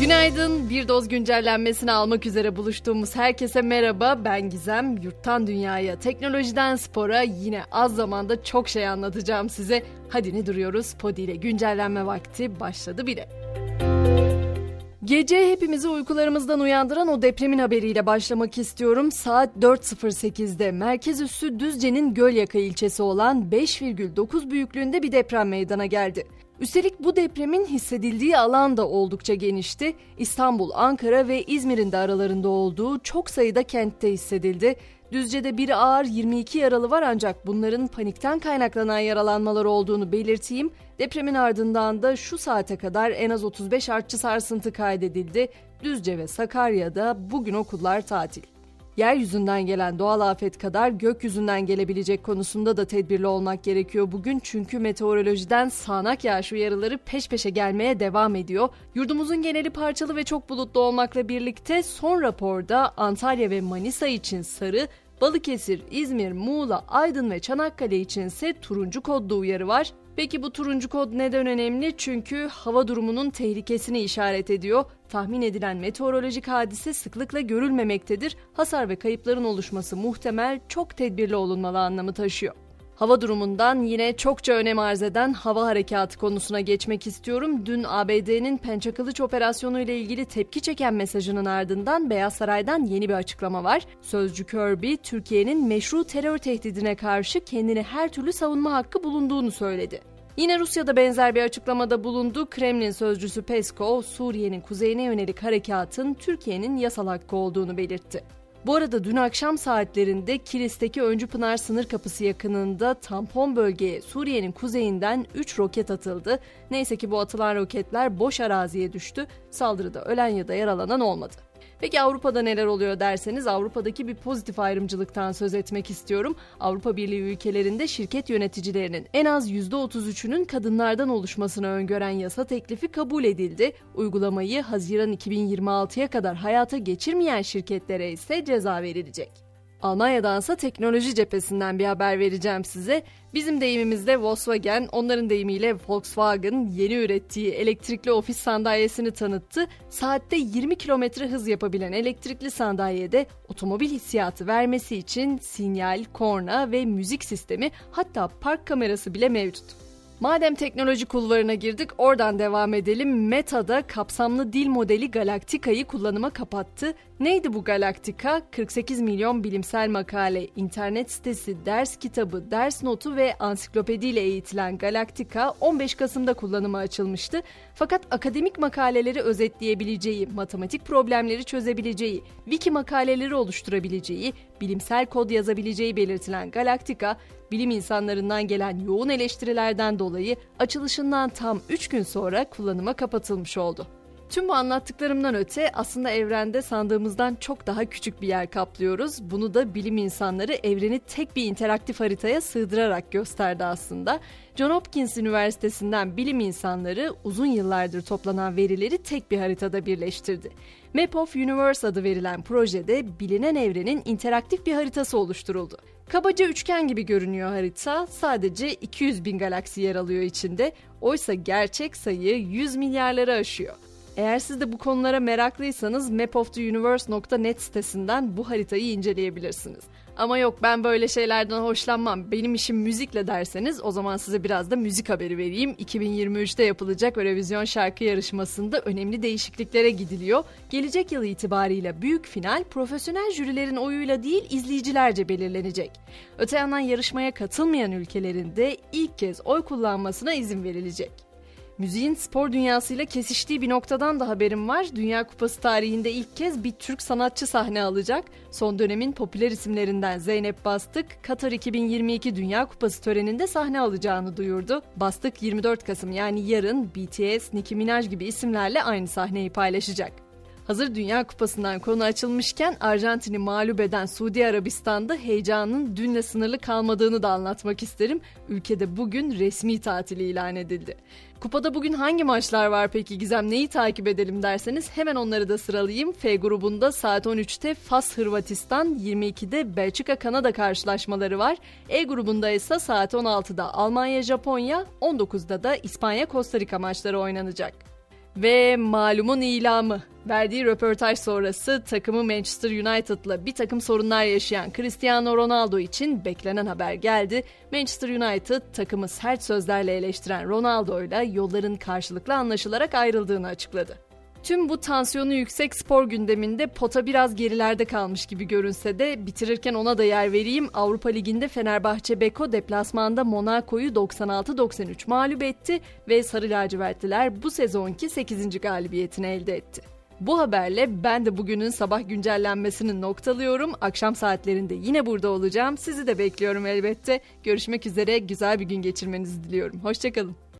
Günaydın. Bir doz güncellenmesini almak üzere buluştuğumuz herkese merhaba. Ben Gizem. Yurttan dünyaya, teknolojiden spora yine az zamanda çok şey anlatacağım size. Hadi ne duruyoruz? Podi ile güncellenme vakti başladı bile. Gece hepimizi uykularımızdan uyandıran o depremin haberiyle başlamak istiyorum. Saat 4.08'de merkez üssü Düzce'nin Gölyaka ilçesi olan 5,9 büyüklüğünde bir deprem meydana geldi. Üstelik bu depremin hissedildiği alan da oldukça genişti. İstanbul, Ankara ve İzmir'in de aralarında olduğu çok sayıda kentte hissedildi. Düzce'de bir ağır 22 yaralı var ancak bunların panikten kaynaklanan yaralanmalar olduğunu belirteyim. Depremin ardından da şu saate kadar en az 35 artçı sarsıntı kaydedildi. Düzce ve Sakarya'da bugün okullar tatil. Yeryüzünden gelen doğal afet kadar gökyüzünden gelebilecek konusunda da tedbirli olmak gerekiyor bugün çünkü meteorolojiden sağanak yağış uyarıları peş peşe gelmeye devam ediyor. Yurdumuzun geneli parçalı ve çok bulutlu olmakla birlikte son raporda Antalya ve Manisa için sarı, Balıkesir, İzmir, Muğla, Aydın ve Çanakkale içinse turuncu kodlu uyarı var. Peki bu turuncu kod neden önemli? Çünkü hava durumunun tehlikesini işaret ediyor. Tahmin edilen meteorolojik hadise sıklıkla görülmemektedir. Hasar ve kayıpların oluşması muhtemel, çok tedbirli olunmalı anlamı taşıyor. Hava durumundan yine çokça önem arz eden hava harekatı konusuna geçmek istiyorum. Dün ABD'nin Pençe Kılıç operasyonu ile ilgili tepki çeken mesajının ardından Beyaz Saray'dan yeni bir açıklama var. Sözcü Kirby, Türkiye'nin meşru terör tehdidine karşı kendini her türlü savunma hakkı bulunduğunu söyledi. Yine Rusya'da benzer bir açıklamada bulundu. Kremlin sözcüsü Peskov, Suriye'nin kuzeyine yönelik harekatın Türkiye'nin yasal hakkı olduğunu belirtti. Bu arada dün akşam saatlerinde Kilis'teki Öncü Pınar sınır kapısı yakınında tampon bölgeye Suriye'nin kuzeyinden 3 roket atıldı. Neyse ki bu atılan roketler boş araziye düştü. Saldırıda ölen ya da yaralanan olmadı. Peki Avrupa'da neler oluyor derseniz Avrupa'daki bir pozitif ayrımcılıktan söz etmek istiyorum. Avrupa Birliği ülkelerinde şirket yöneticilerinin en az %33'ünün kadınlardan oluşmasını öngören yasa teklifi kabul edildi. Uygulamayı Haziran 2026'ya kadar hayata geçirmeyen şirketlere ise ceza verilecek. Almanya'dansa teknoloji cephesinden bir haber vereceğim size. Bizim deyimimizde Volkswagen, onların deyimiyle Volkswagen yeni ürettiği elektrikli ofis sandalyesini tanıttı. Saatte 20 kilometre hız yapabilen elektrikli sandalyede otomobil hissiyatı vermesi için sinyal, korna ve müzik sistemi hatta park kamerası bile mevcut. Madem teknoloji kulvarına girdik oradan devam edelim. Meta'da kapsamlı dil modeli Galactica'yı kullanıma kapattı. Neydi bu Galactica? 48 milyon bilimsel makale, internet sitesi, ders kitabı, ders notu ve ansiklopediyle eğitilen Galactica 15 Kasım'da kullanıma açılmıştı. Fakat akademik makaleleri özetleyebileceği, matematik problemleri çözebileceği, wiki makaleleri oluşturabileceği, bilimsel kod yazabileceği belirtilen Galactica, bilim insanlarından gelen yoğun eleştirilerden dolayı açılışından tam 3 gün sonra kullanıma kapatılmış oldu. Tüm bu anlattıklarımdan öte aslında evrende sandığımızdan çok daha küçük bir yer kaplıyoruz. Bunu da bilim insanları evreni tek bir interaktif haritaya sığdırarak gösterdi aslında. John Hopkins Üniversitesi'nden bilim insanları uzun yıllardır toplanan verileri tek bir haritada birleştirdi. Map of Universe adı verilen projede bilinen evrenin interaktif bir haritası oluşturuldu. Kabaca üçgen gibi görünüyor harita. Sadece 200 bin galaksi yer alıyor içinde. Oysa gerçek sayı 100 milyarları aşıyor. Eğer siz de bu konulara meraklıysanız mapoftheuniverse.net sitesinden bu haritayı inceleyebilirsiniz. Ama yok ben böyle şeylerden hoşlanmam. Benim işim müzikle derseniz o zaman size biraz da müzik haberi vereyim. 2023'te yapılacak Eurovision şarkı yarışmasında önemli değişikliklere gidiliyor. Gelecek yıl itibariyle büyük final profesyonel jürilerin oyuyla değil izleyicilerce belirlenecek. Öte yandan yarışmaya katılmayan ülkelerin de ilk kez oy kullanmasına izin verilecek. Müziğin spor dünyasıyla kesiştiği bir noktadan da haberim var. Dünya Kupası tarihinde ilk kez bir Türk sanatçı sahne alacak. Son dönemin popüler isimlerinden Zeynep Bastık, Katar 2022 Dünya Kupası töreninde sahne alacağını duyurdu. Bastık 24 Kasım yani yarın BTS, Nicki Minaj gibi isimlerle aynı sahneyi paylaşacak. Hazır Dünya Kupası'ndan konu açılmışken Arjantin'i mağlup eden Suudi Arabistan'da heyecanın dünle sınırlı kalmadığını da anlatmak isterim. Ülkede bugün resmi tatil ilan edildi. Kupada bugün hangi maçlar var peki Gizem neyi takip edelim derseniz hemen onları da sıralayayım. F grubunda saat 13'te Fas Hırvatistan, 22'de Belçika Kanada karşılaşmaları var. E grubunda ise saat 16'da Almanya Japonya, 19'da da İspanya Costa Rica maçları oynanacak. Ve malumun ilamı. Verdiği röportaj sonrası takımı Manchester United'la bir takım sorunlar yaşayan Cristiano Ronaldo için beklenen haber geldi. Manchester United takımı sert sözlerle eleştiren Ronaldo'yla yolların karşılıklı anlaşılarak ayrıldığını açıkladı. Tüm bu tansiyonu yüksek spor gündeminde pota biraz gerilerde kalmış gibi görünse de bitirirken ona da yer vereyim. Avrupa Ligi'nde Fenerbahçe Beko deplasmanda Monaco'yu 96-93 mağlup etti ve Sarı Lacivertliler bu sezonki 8. galibiyetini elde etti. Bu haberle ben de bugünün sabah güncellenmesini noktalıyorum. Akşam saatlerinde yine burada olacağım. Sizi de bekliyorum elbette. Görüşmek üzere. Güzel bir gün geçirmenizi diliyorum. Hoşçakalın.